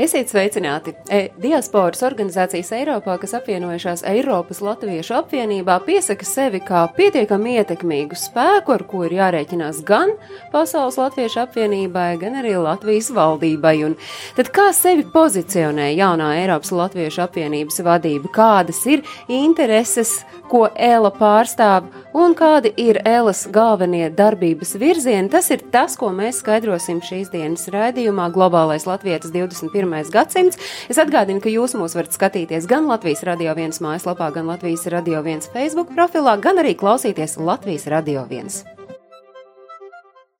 Esiet sveicināti! E, diasporas organizācijas Eiropā, kas apvienojušās Eiropas Latviešu apvienībā, piesaka sevi kā pietiekami ietekmīgu spēku, ar ko ir jārēķinās gan Pasaules Latviešu apvienībai, gan arī Latvijas valdībai. Un tad kā sevi pozicionē jaunā Eiropas Latviešu apvienības vadība? Kādas ir intereses, ko Ēla pārstāv un kādi ir Ēlas galvenie darbības virzieni? Tas ir tas, ko mēs skaidrosim šīs dienas raidījumā Globālais Latvijas 21 gadsimts. Es atgādinu, ka jūs mūs varat skatīties gan Latvijas Radio 1 mājaslapā, gan Latvijas Radio 1 Facebook profilā, gan arī klausīties Latvijas Radio 1.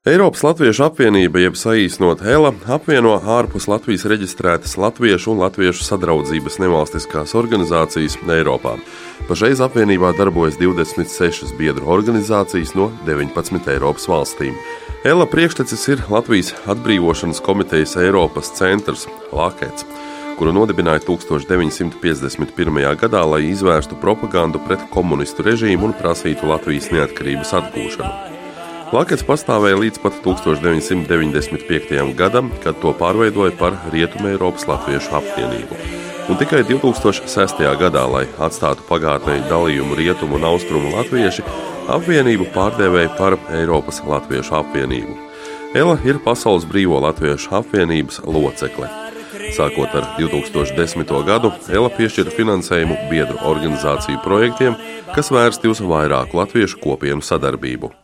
Eiropas Latviešu apvienība, jeb saīsinot HELA, apvieno ārpus Latvijas reģistrētas latviešu un latviešu sadraudzības nevalstiskās organizācijas Eiropā. Pašreiz apvienībā darbojas 26 biedru organizācijas no 19 Eiropas valstīm. Ela priekštecis ir Latvijas atbrīvošanas komitejas Eiropas centrs Lakets, kuru nodibināja 1951. gadā, lai izvērstu propagandu pret komunistu režīmu un prasītu Latvijas neatkarības atgūšanu. Lakets pastāvēja līdz pat 1995. gadam, kad to pārveidoja par Rietumē Eiropas Latviešu apvienību. Un tikai 2006. gadā, lai atstātu pagātnē dalījumu rietumu un austrumu latvieši, apvienību pārdēvēja par Eiropas Latviešu apvienību. Ela ir Pasaules Brīvo Latviešu apvienības locekle. Sākot ar 2010. gadu, Ela piešķira finansējumu biedru organizāciju projektiem, kas vērsti uz vairāku latviešu kopienu sadarbību.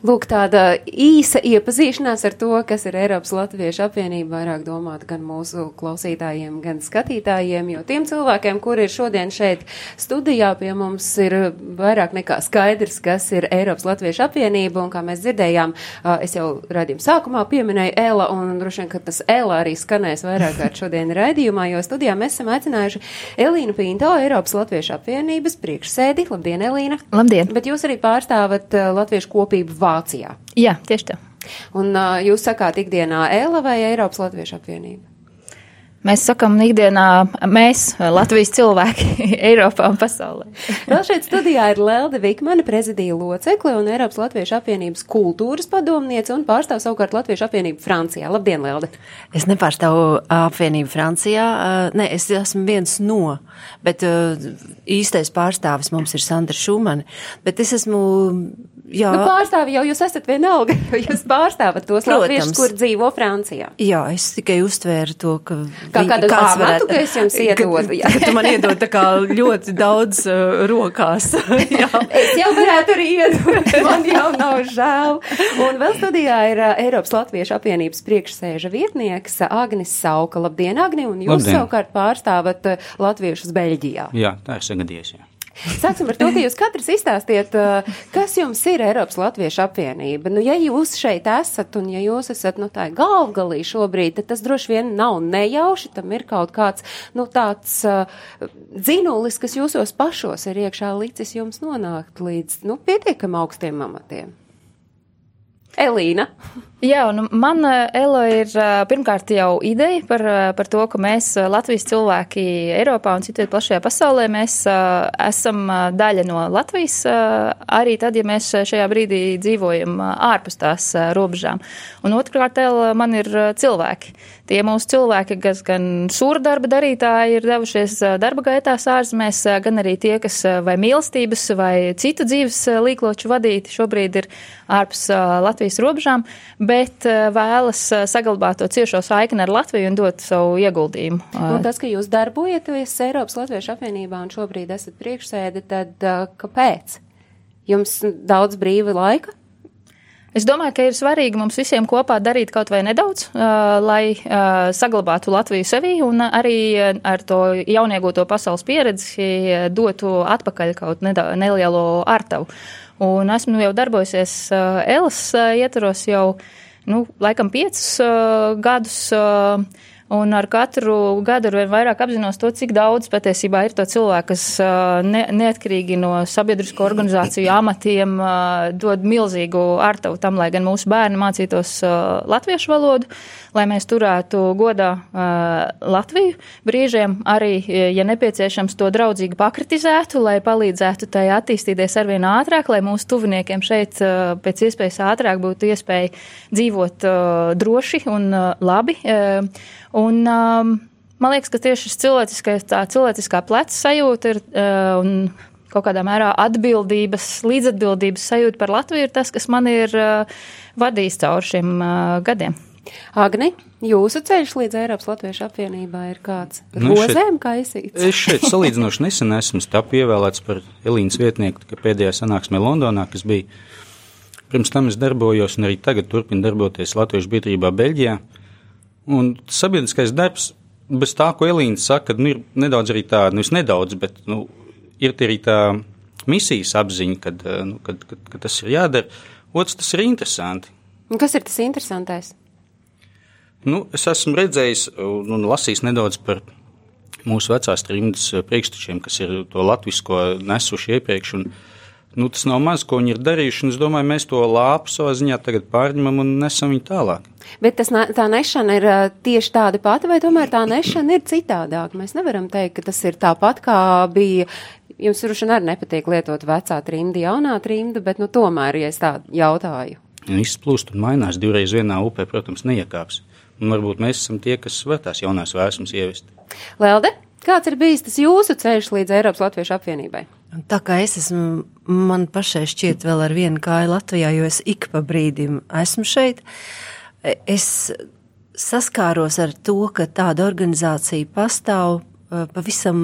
Lūk, tāda īsa iepazīšanās ar to, kas ir Eiropas Latviešu apvienība, vairāk domāt gan mūsu klausītājiem, gan skatītājiem, jo tiem cilvēkiem, kuri ir šodien šeit studijā pie mums, ir vairāk nekā skaidrs, kas ir Eiropas Latviešu apvienība, un kā mēs dzirdējām, es jau raidījuma sākumā pieminēju Ēla, un droši vien, ka tas Ēla arī skanēs vairāk kārt šodien raidījumā, jo studijā mēs esam aicinājuši Elīnu Pinto, Eiropas Latviešu apvienības priekšsēdi. Labdien, Elīna! Labdien! Bet jūs arī pārstāvat Latviešu kopību Vācijā. Jā, tieši tā. Un uh, jūs sakāt ikdienā ELA vai Eiropas Latviešu apvienība? Mēs sakām, ikdienā mēs, Latvijas cilvēki, Eiropā un pasaulē. Vēl šeit studijā ir Lelde Vikmana, prezidija locekle un Eiropas Latviešu apvienības kultūras padomniece un pārstāv savukārt Latviešu apvienību Francijā. Labdien, Lelde! Es nepārstāvu apvienību Francijā, ne, es esmu viens no, bet īstais pārstāvis mums ir Sandra Šumani, bet es esmu Jā. Nu, pārstāvi jau jūs esat vienalga, jo jūs pārstāvat tos latviešus, kur dzīvo Francijā. Jā, es tikai uztvēru to, ka. Kā kādu grāmatu, varētu... ka es jums iedodu. Jā. tu man iedod tā kā ļoti daudz uh, rokās. jā. Es jau varētu arī iedot, man jau nav žēl. Un vēl studijā ir uh, Eiropas Latviešu apvienības priekšsēža vietnieks Agnis Sauka. Labdien, Agni, un jūs Labdien. savukārt pārstāvat uh, latviešus Beļģijā. Jā, tā ir sagadījies. Jā. Sāksim ar to, ka jūs katrs izstāstiet, uh, kas jums ir Eiropas Latviešu apvienība. Nu, ja jūs šeit esat un ja jūs esat, nu, tā galvgalī šobrīd, tad tas droši vien nav nejauši, tam ir kaut kāds, nu, tāds uh, dzinulis, kas jūsos pašos ir iekšā licis jums nonākt līdz, nu, pietiekam augstiem amatiem. Elīna. Jā, un man, Elo, ir pirmkārt jau ideja par, par to, ka mēs, Latvijas cilvēki Eiropā un citviet plašajā pasaulē, mēs esam daļa no Latvijas, arī tad, ja mēs šajā brīdī dzīvojam ārpus tās robežām. Un otrkārt, Elo, man ir cilvēki. Tie mūsu cilvēki, kas gan sūra darba darītāji ir devušies darba gaitās ārzemēs, gan arī tie, kas vai mīlestības vai citu dzīves līkloču vadīti šobrīd ir ārpus Latvijas robežām, bet vēlas saglabāt to ciešo saikni ar Latviju un dot savu ieguldījumu. Un tas, ka jūs darbojaties Eiropas Latviešu apvienībā un šobrīd esat priekšsēde, tad kāpēc? Jums daudz brīva laika? Es domāju, ka ir svarīgi mums visiem kopā darīt kaut vai nedaudz, uh, lai uh, saglabātu Latviju sevī un arī ar to jauniegūto pasaules pieredzi dotu atpakaļ kaut nelielu ārtavu. Un esmu jau darbojusies uh, Elas ietvaros jau, nu, laikam piecus gadus. Un ar katru gadu ar vien vairāk apzinos to, cik daudz patiesībā ir to cilvēku, kas ne, neatkarīgi no sabiedrisko organizāciju amatiem dod milzīgu ārtavu tam, lai gan mūsu bērni mācītos latviešu valodu, lai mēs turētu godā Latviju. Brīžiem arī, ja nepieciešams, to draudzīgi pakritizētu, lai palīdzētu tai attīstīties arvien ātrāk, lai mūsu tuviniekiem šeit pēc iespējas ātrāk būtu iespēja dzīvot droši un labi. Un, um, man liekas, ka tieši šis cilvēciskais, tā cilvēciskā pleca sajūta ir uh, un kaut kādā mērā atbildības, līdzatbildības sajūta par Latviju ir tas, kas man ir uh, vadījis cauri šiem uh, gadiem. Agni, jūsu ceļš līdz Eiropas Latviešu apvienībā ir kāds nu, rozēm kaisīts? Es šeit salīdzinoši nesen esmu tapu ievēlēts par Elīnas vietnieku, ka pēdējā sanāksmē Londonā, kas bija pirms tam es darbojos un arī tagad turpinu darboties Latviešu biedrībā Beļģijā. Un sabiedriskais darbs, bez tā, ko Elīna saka, nu, ir nedaudz arī tā, nu, nedaudz, bet, nu, ir arī tā misijas apziņa, kad, nu, kad, kad, kad tas ir jādara. Otrs, tas ir interesanti. Un kas ir tas interesantais? Nu, es esmu redzējis un, un lasījis nedaudz par mūsu vecās trimdas priekštečiem, kas ir to latvisko nesuši iepriekš. Un, nu, tas nav maz, ko viņi ir darījuši. Es domāju, mēs to lāpu savā ziņā tagad pārņemam un nesam viņu tālāk. Bet tas, tā nešana ir tieši tāda pati, vai tomēr tā nešana ir citādāka? Mēs nevaram teikt, ka tas ir tāpat, kā bija. Jums droši vien arī nepatīk lietot vecā trimda, jaunā trimda, bet nu, tomēr, ja es tā jautāju. Viss plūst un mainās divreiz vienā upē, protams, neiekāps. Un varbūt mēs esam tie, kas var tās jaunās vēsmas ievest. Lelde, kāds ir bijis tas jūsu ceļš līdz Eiropas Latviešu apvienībai? Tā kā es esmu, man pašai šķiet vēl ar vienu kāju Latvijā, jo es ik pa brīdim esmu šeit, es saskāros ar to, ka tāda organizācija pastāv Eh, pavisam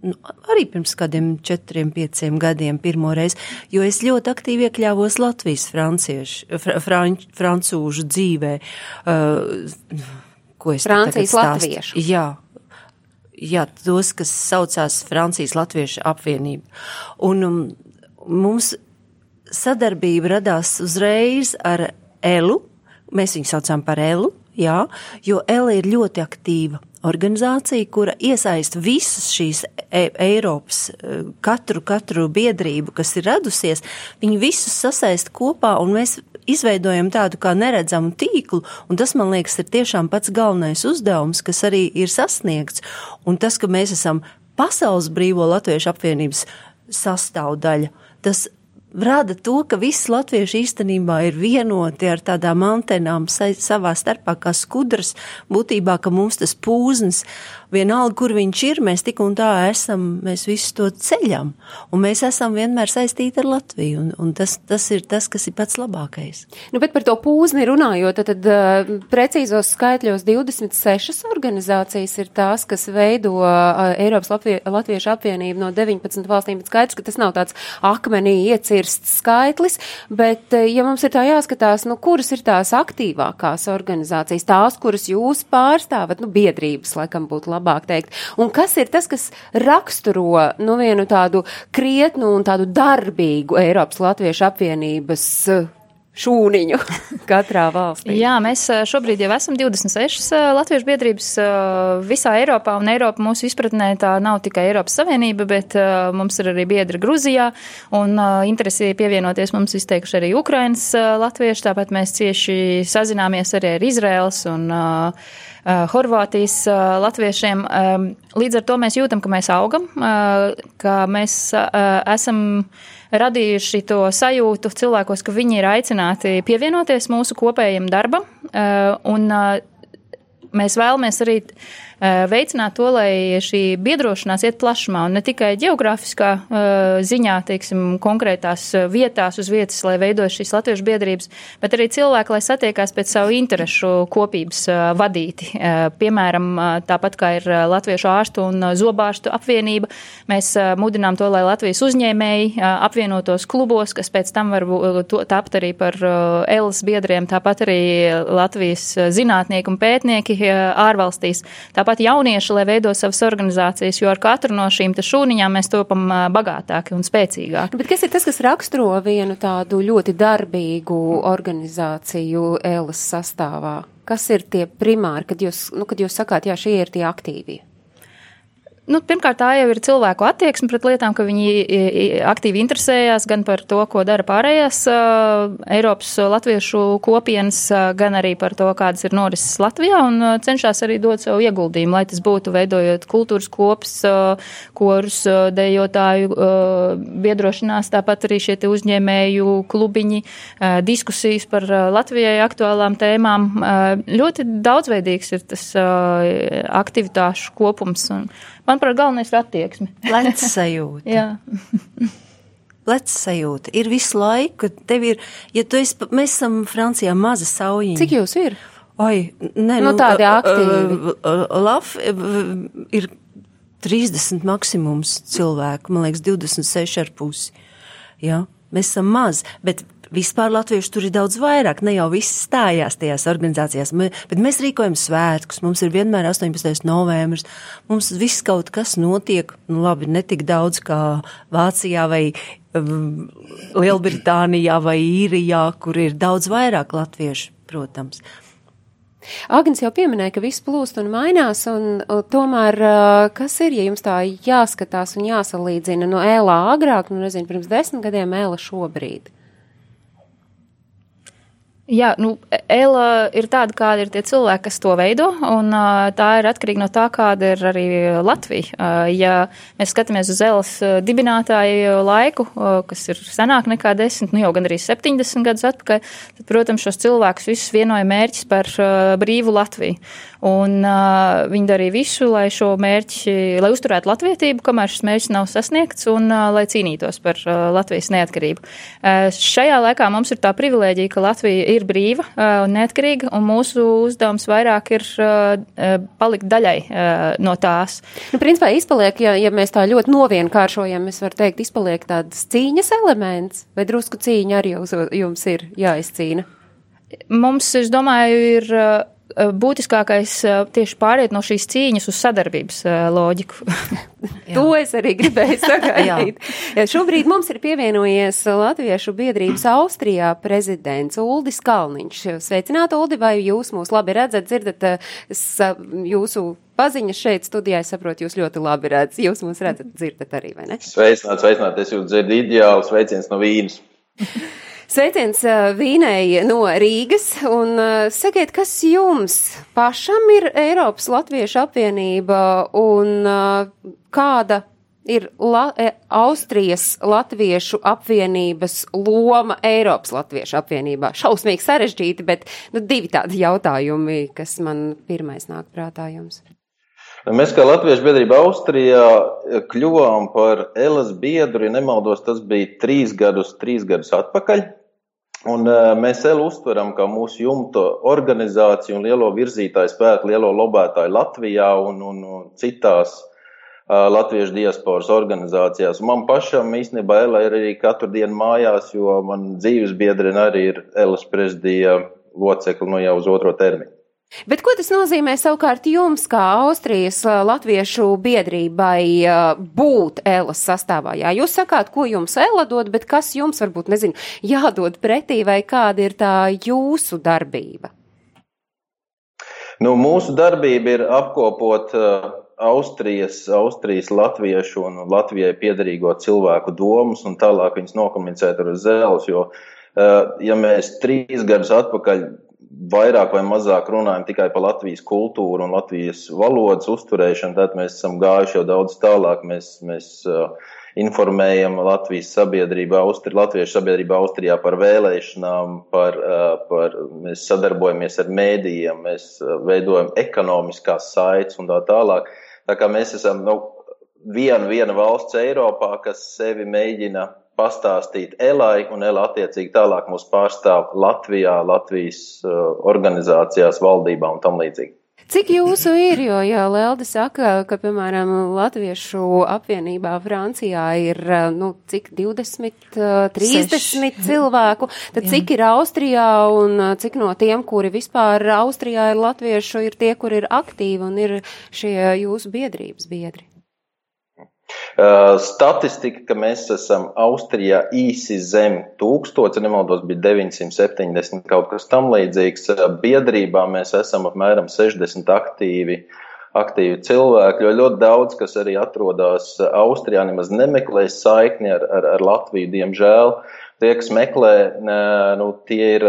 nu, arī pirms kādiem četriem, pieciem gadiem pirmo reizi, jo es ļoti aktīvi iekļāvos Latvijas franciešu, fr fran francūžu dzīvē. Uh, ko es Francijas latviešu? Jā. Jā, tos, kas saucās Francijas Latviešu apvienība. Un um, mums sadarbība radās uzreiz ar Elu, mēs viņu saucām par Elu, jā, jo Ela ir ļoti aktīva organizācija, kura iesaista visas šīs e Eiropas, e, katru, katru biedrību, kas ir radusies, viņi visus sasaista kopā un mēs izveidojam tādu kā neredzamu tīklu, un tas, man liekas, ir tiešām pats galvenais uzdevums, kas arī ir sasniegts. Un tas, ka mēs esam Pasaules brīvo latviešu apvienības sastāvdaļa, tas rada to, ka visi latvieši īstenībā ir vienoti ar tādām antenām savā starpā kā skudras, būtībā, ka mums tas pūznis vienalga, kur viņš ir, mēs tik un tā esam, mēs visu to ceļam, un mēs esam vienmēr saistīti ar Latviju, un, un tas, tas ir tas, kas ir pats labākais. Nu, bet par to pūzni runājot, tad, tad precīzos skaitļos 26 organizācijas ir tās, kas veido Eiropas Latvie, Latviešu apvienību no 19 valstīm, bet skaidrs, ka tas nav tāds akmenī iecirsts skaitlis, bet, ja mums ir tā jāskatās, nu, kuras ir tās aktīvākās organizācijas, tās, kuras jūs pārstāvat, nu, biedrības, laikam būtu labāk teikt. Un kas ir tas, kas raksturo nu, vienu tādu krietnu un tādu darbīgu Eiropas Latviešu apvienības šūniņu katrā valstī. Jā, mēs šobrīd jau esam 26 latviešu biedrības visā Eiropā, un Eiropa mūsu izpratnē tā nav tikai Eiropas Savienība, bet mums ir arī biedri Gruzijā, un interesi pievienoties mums izteikuši arī Ukrainas latvieši, tāpat mēs cieši sazināmies arī ar Izraels un Uh, Horvātijas uh, latviešiem. Um, līdz ar to mēs jūtam, ka mēs augam, ka mēs esam radījuši to sajūtu cilvēkos, ka viņi ir aicināti pievienoties mūsu kopējiem darbam. Un mēs vēlamies arī Eh, veicināt to, lai šī biedrošanās iet plašumā un ne tikai geogrāfiskā uh, ziņā, teiksim, konkrētās eh, vietās uz vietas, lai veido šīs latviešu biedrības, bet arī cilvēki, lai satiekās pēc savu interešu kopības vadīti. Piemēram, tāpat kā ir Latviešu ārstu un zobārstu apvienība, mēs mudinām to, lai Latvijas uzņēmēji apvienotos klubos, kas pēc tam var tapt arī par Elas biedriem, tāpat arī Latvijas zinātnieki un pētnieki ārvalstīs. Tāpat tāpat jaunieši, lai veido savas organizācijas, jo ar katru no šīm šūniņām mēs topam bagātāki un spēcīgāki. Bet kas ir tas, kas raksturo vienu tādu ļoti darbīgu organizāciju ELAS sastāvā? Kas ir tie primāri, kad jūs, nu, kad jūs sakāt, jā, šie ir tie aktīvie? Nu, pirmkārt, tā jau ir cilvēku attieksme pret lietām, ka viņi aktīvi interesējās gan par to, ko dara pārējās Eiropas latviešu kopienas, gan arī par to, kādas ir norises Latvijā, un cenšas arī dot savu ieguldījumu, lai tas būtu veidojot kultūras kops, korus, dejotāju biedrošanās, tāpat arī šie uzņēmēju klubiņi, diskusijas par Latvijai aktuālām tēmām. Ļoti daudzveidīgs ir tas aktivitāšu kopums. Un, Manuprāt, galvenais ir attieksme. Plecs sajūta. Jā. Plecs sajūta. Ir visu laiku, tev ir, ja tu esi, mēs esam Francijā maza saujiņa. Cik jūs ir? Oi, nē, nu, nu tādi aktīvi. Laf ir 30 maksimums cilvēku, man liekas, 26 ar pusi. Jā, mēs esam maz, bet Vispār latviešu tur ir daudz vairāk, ne jau viss stājās tajās organizācijās, bet mēs rīkojam svētkus, mums ir vienmēr 18. novembris, mums viss kaut kas notiek, nu labi, ne tik daudz kā Vācijā vai um, Lielbritānijā vai Īrijā, kur ir daudz vairāk latviešu, protams. Agnes jau pieminēja, ka viss plūst un mainās, un, un tomēr, kas ir, ja jums tā jāskatās un jāsalīdzina no ēlā agrāk, nu nezinu, pirms desmit gadiem ēla šobrīd? Jā, nu, Ela ir tāda, kāda ir tie cilvēki, kas to veido, un tā ir atkarīga no tā, kāda ir arī Latvija. Ja mēs skatāmies uz Elas dibinātāju laiku, kas ir senāk nekā desmit, nu jau gan arī 70 gadus atpakaļ, tad, protams, šos cilvēkus visus vienoja mērķis par brīvu Latviju. Un uh, viņi darīja visu, lai šo mērķi, lai uzturētu latvietību, kamēr šis mērķis nav sasniegts, un uh, lai cīnītos par uh, Latvijas neatkarību. Uh, šajā laikā mums ir tā privilēģija, ka Latvija ir brīva uh, un neatkarīga, un mūsu uzdevums vairāk ir uh, palikt daļai no tās. Nu, principā izpaliek, ja, ja mēs tā ļoti novienkāršojam, es varu teikt, izpaliek tāds cīņas elements, vai drusku cīņa arī jums, jums ir jāizcīna? Mums, es domāju, ir Eh, būtiskākais eh, tieši pāriet no šīs cīņas uz sadarbības eh, loģiku. to es arī gribēju sagaidīt. Šobrīd mums ir pievienojies Latviešu biedrības Austrijā prezidents Uldis Kalniņš. Sveicināt, Uldi, vai jūs mūs labi redzat, dzirdat jūsu paziņas šeit studijā? Es saprotu, jūs ļoti labi redzat, jūs mūs redzat, dzirdat arī, vai ne? Sveicināt, sveicināt, es jūs dzirdu ideāli, sveiciens no Vīnas. Sveiciens Vīnei no Rīgas, un sakiet, kas jums pašam ir Eiropas Latviešu apvienība un kāda ir La Austrijas Latviešu apvienības loma Eiropas Latviešu apvienībā? Šausmīgi sarežģīti, bet nu, divi tādi jautājumi, kas man pirmais nāk prātā jums. Mēs kā Latviešu biedrība Austrijā kļuvām par Elas biedru, ja nemaldos, tas bija trīs gadus, trīs gadus atpakaļ. Un mēs vēl uztveram kā mūsu jumta organizāciju un lielo virzītāju spēku, lielo lobētāju Latvijā un, un, citās uh, latviešu diasporas organizācijās. Man pašam īstenībā Ela ir arī katru dienu mājās, jo man dzīves biedrina arī ir Elas prezidija locekli nu jau uz otro termiņu. Bet ko tas nozīmē savukārt jums, kā Austrijas latviešu biedrībai, būt Elas sastāvā? Jā, jūs sakāt, ko jums Ela dod, bet kas jums varbūt, nezinu, jādod pretī vai kāda ir tā jūsu darbība? Nu, mūsu darbība ir apkopot Austrijas, Austrijas latviešu un Latvijai piedarīgo cilvēku domas un tālāk viņas nokomunicēt ar zēlus, jo, ja mēs trīs gadus atpakaļ vairāk vai mazāk runājam tikai par Latvijas kultūru un Latvijas valodas uzturēšanu, tad mēs esam gājuši jau daudz tālāk. Mēs, mēs uh, informējam Latvijas sabiedrību, Austri, Latviešu sabiedrību Austrijā par vēlēšanām, par, uh, par, mēs sadarbojamies ar mēdījiem, mēs uh, veidojam ekonomiskās saites un tā tālāk. Tā kā mēs esam nu, viena, viena valsts Eiropā, kas sevi mēģina pastāstīt Elai, un Ela attiecīgi tālāk mūs pārstāv Latvijā, Latvijas uh, organizācijās, valdībā un tam līdzīgi. Cik jūsu ir, jo, ja Lelde saka, ka, piemēram, Latviešu apvienībā Francijā ir, uh, nu, cik 20, 30 Seš. cilvēku, tad Jā. cik ir Austrijā un uh, cik no tiem, kuri vispār Austrijā ir latviešu, ir tie, kur ir aktīvi un ir šie jūsu biedrības biedri? Statistika, ka mēs esam Austrijā īsi zem tūkstoša, nemaldos, bija 970 kaut kas tam līdzīgs. Biedrībā mēs esam apmēram 60 aktīvi aktīvi cilvēki, jo ļoti daudz, kas arī atrodas Austrijā, nemaz nemeklē saikni ar, ar, ar Latviju, diemžēl. Tie, kas meklē, nu, tie, ir,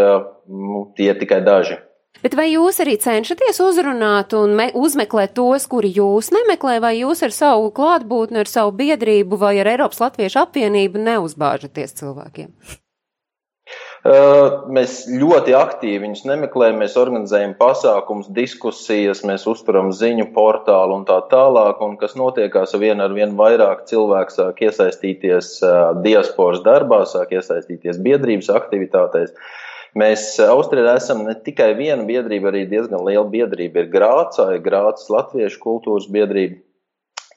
nu, tie ir tikai daži. Bet vai jūs arī cenšaties uzrunāt un uzmeklēt tos, kuri jūs nemeklē, vai jūs ar savu klātbūtni, ar savu biedrību vai ar Eiropas Latviešu apvienību neuzbāžaties cilvēkiem? Mēs ļoti aktīvi viņus nemeklējam, mēs organizējam pasākumus, diskusijas, mēs uzturam ziņu portālu un tā tālāk, un kas notiekās ar vien ar vien vairāk cilvēku sāk iesaistīties diasporas darbā, sāk iesaistīties biedrības aktivitātēs. Mēs Austrijā esam ne tikai viena biedrība, arī diezgan liela biedrība ir Grācā, ir Grācas Latviešu kultūras biedrība.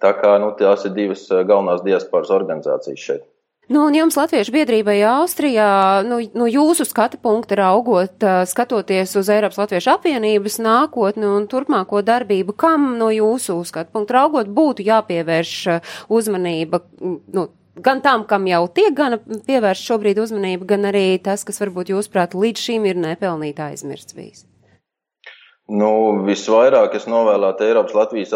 Tā kā nu, tās ir divas galvenās diasporas organizācijas šeit. Nu, un jums Latviešu biedrībai Austrijā, nu, nu jūsu skata punkta raugot, skatoties uz Eiropas Latviešu apvienības nākotni un turpmāko darbību, kam no jūsu skata punkta raugot būtu jāpievērš uzmanība, nu, gan tam, kam jau tiek gana pievērst šobrīd uzmanība, gan arī tas, kas varbūt jūsuprāt līdz šim ir nepelnīti aizmirsts bijis? Nu, visvairāk es novēlētu Eiropas Latvijas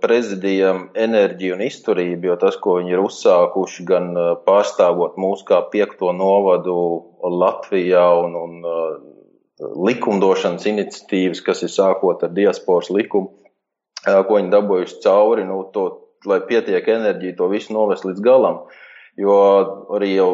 prezidijam enerģiju un izturību, jo tas, ko viņi ir uzsākuši, gan pārstāvot mūsu kā piekto novadu Latvijā un, un likumdošanas iniciatīvas, kas ir sākot ar diasporas likumu, ko viņi dabūjuši cauri, nu, to, lai pietiek enerģija to visu novest līdz galam. Jo arī jau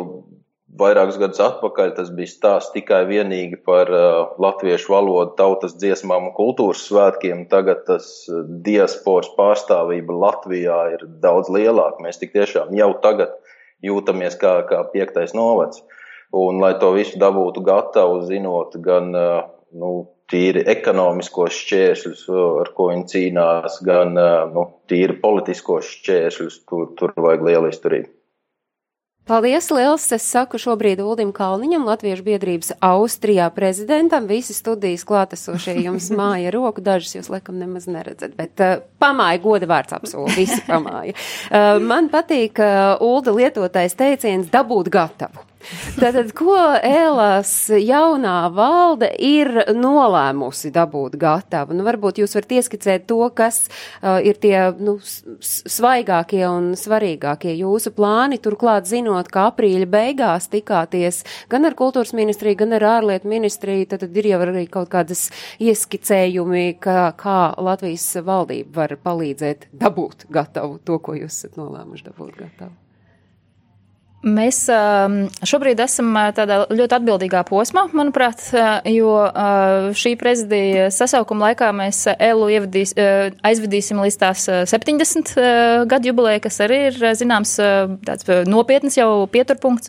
Vairākus gadus atpakaļ tas bija stāsts tikai vienīgi par uh, latviešu valodu, tautas dziesmām un kultūras svētkiem. Tagad tas uh, diasporas pārstāvība Latvijā ir daudz lielāka. Mēs tik tiešām jau tagad jūtamies kā, kā piektais novads. Un, lai to visu dabūtu gatavu, zinot gan uh, nu, tīri ekonomiskos šķēršļus, ar ko viņi cīnās, gan nu, tīri politiskos šķēršļus, tur, tur vajag lielu izturību. Paldies, liels! Es saku šobrīd Uldim Kalniņam, Latviešu biedrības Austrijā prezidentam. Visi studijas klātesošie jums māja roku, dažus jūs lekam nemaz neredzat, bet uh, pamāja goda vārds apsolu, visi pamāja. Uh, man patīk uh, Ulda lietotais teiciens dabūt gatavu. Tātad, ko Ēlās jaunā valde ir nolēmusi dabūt gatavu? Nu, varbūt jūs varat ieskicēt to, kas uh, ir tie nu, svaigākie un svarīgākie jūsu plāni, turklāt zinot, ka aprīļa beigās tikāties gan ar kultūras ministriju, gan ar ārlietu ministriju, tad, ir jau arī kaut kādas ieskicējumi, ka, kā Latvijas valdība var palīdzēt dabūt gatavu to, ko jūs esat nolēmuši dabūt gatavu. Mēs šobrīd esam tādā ļoti atbildīgā posmā, manuprāt, jo šī prezidija sasaukuma laikā mēs ELU ievadīs, aizvedīsim līdz tās 70 gadu jubilē, kas arī ir zināms tāds nopietns jau pieturpunkts.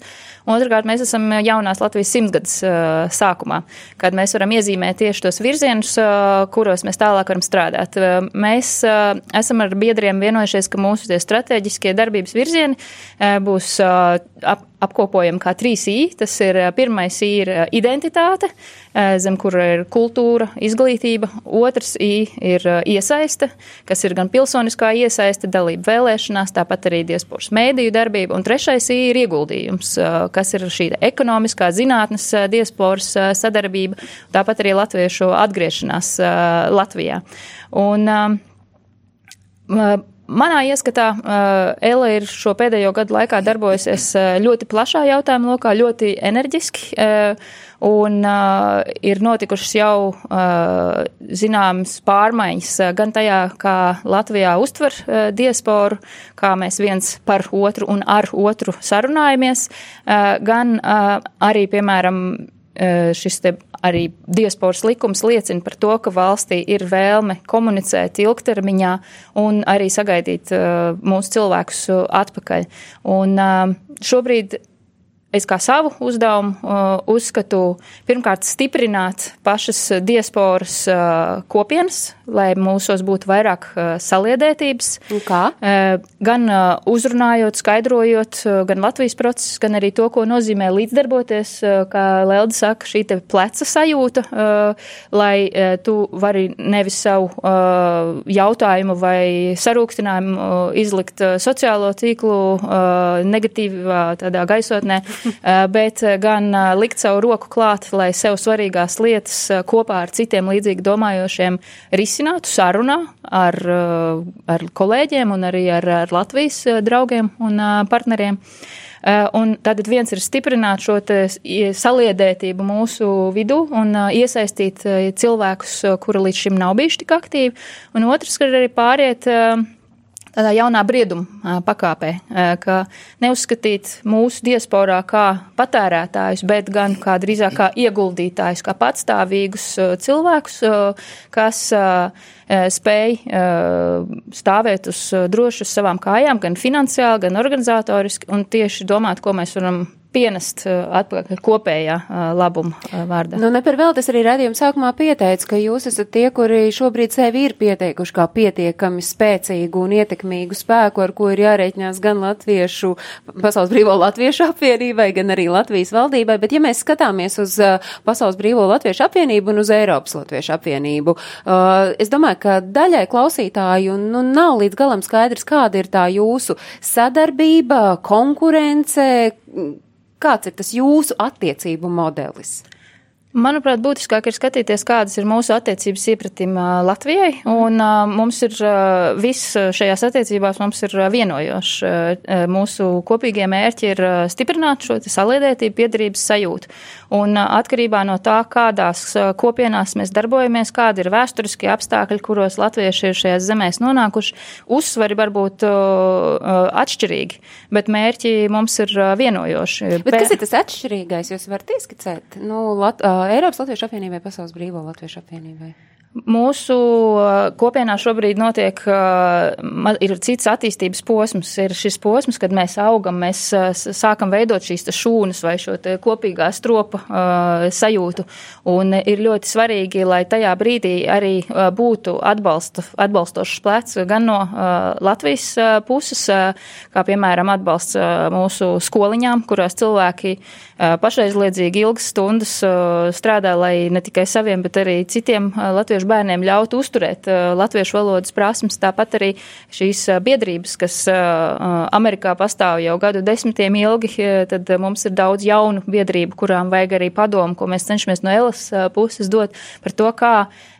Otrakārt, mēs esam jaunās Latvijas simtgades uh, sākumā, kad mēs varam iezīmēt tieši tos virzienus, uh, kuros mēs tālāk varam strādāt. Uh, mēs uh, esam ar biedriem vienojušies, ka mūsu tie strateģiskie darbības virzieni uh, būs uh, ap, apkopojam kā trīs I. Tas ir pirmais I ir identitāte, zem kura ir kultūra, izglītība. Otrs I ir iesaiste, kas ir gan pilsoniskā iesaiste, dalība vēlēšanās, tāpat arī diasporas mēdīju darbība. Un trešais I ir ieguldījums, kas ir šī ekonomiskā zinātnes diasporas sadarbība, tāpat arī latviešu atgriešanās Latvijā. Un, Manā ieskatā Ela ir šo pēdējo gadu laikā darbojusies ļoti plašā jautājuma lokā, ļoti enerģiski, un ir notikušas jau zināmas pārmaiņas gan tajā, kā Latvijā uztver diasporu, kā mēs viens par otru un ar otru sarunājamies, gan arī, piemēram, šis te arī diasporas likums liecina par to, ka valstī ir vēlme komunicēt ilgtermiņā un arī sagaidīt uh, mūsu cilvēkus atpakaļ. Un šobrīd es kā savu uzdevumu uh, uzskatu pirmkārt stiprināt pašas diasporas uh, kopienas, lai mūsos būtu vairāk uh, saliedētības. Kā? Gan uzrunājot, skaidrojot gan Latvijas procesus, gan arī to, ko nozīmē līdzdarboties, kā Lelda saka, šī te pleca sajūta, lai tu vari nevis savu jautājumu vai sarūktinājumu izlikt sociālo tīklu negatīvā tādā gaisotnē, bet gan likt savu roku klāt, lai sev svarīgās lietas kopā ar citiem līdzīgi domājošiem risinātu sarunā ar, ar kolēģiem un arī ar, ar Latvijas draugiem un partneriem. Eh, un tātad viens ir stiprināt šo saliedētību mūsu vidū un eh, iesaistīt eh, cilvēkus, kuri līdz šim nav bijuši tik aktīvi, un otrs ir arī pāriet tādā jaunā brieduma pakāpē, ka neuzskatīt mūsu diasporā kā patērētājus, bet gan kā drīzāk kā ieguldītājus, kā patstāvīgus cilvēkus, kas spēj stāvēt uz droši uz savām kājām, gan finansiāli, gan organizatoriski, un tieši domāt, ko mēs varam pienest uh, atpakaļ kopējā uh, labuma uh, vārdā. Nu, ne par vēl tas arī redzījuma sākumā pieteica, ka jūs esat tie, kuri šobrīd sevi ir pieteikuši kā pietiekami spēcīgu un ietekmīgu spēku, ar ko ir jārēķinās gan Latviešu, Pasaules brīvo Latviešu apvienībai, gan arī Latvijas valdībai, bet ja mēs skatāmies uz Pasaules brīvo Latviešu apvienību un uz Eiropas Latviešu apvienību, es domāju, ka daļai klausītāju nu, nav līdz galam skaidrs, kāda ir tā jūsu sadarbība, konkurence, Kāds ir tas jūsu attiecību modelis? Manuprāt, būtiskāk ir skatīties, kādas ir mūsu attiecības iepratim Latvijai, un mums ir viss šajās attiecībās mums ir vienojošs. Mūsu kopīgie mērķi ir stiprināt šo saliedētību, piedarības sajūtu. Un atkarībā no tā, kādās kopienās mēs darbojamies, kādi ir vēsturiskie apstākļi, kuros latvieši ir šajās zemēs nonākuši, uzsvari var būt atšķirīgi, bet mērķi mums ir vienojoši. Bet kas ir tas atšķirīgais, jūs varat ieskicēt? Nu, Lat Eiropas Latviešu apvienībai, Pasaules Brīvo Latviešu apvienībai? Mūsu uh, kopienā šobrīd notiek, uh, ir cits attīstības posms. Ir šis posms, kad mēs augam, mēs uh, sākam veidot šīs šūnas vai šo kopīgā stropa sajūtu. Un ir ļoti svarīgi, lai tajā brīdī arī būtu atbalsta, atbalstošs plecs gan no Latvijas puses, kā piemēram atbalsts mūsu skoliņām, kurās cilvēki pašaizliedzīgi ilgas stundas strādā, lai ne tikai saviem, bet arī citiem latviešu latviešu bērniem ļaut uzturēt uh, latviešu valodas prasmes, tāpat arī šīs uh, biedrības, kas uh, Amerikā pastāv jau gadu desmitiem ilgi, tad mums ir daudz jaunu biedrību, kurām vajag arī padomu, ko mēs cenšamies no Elas puses dot par to, kā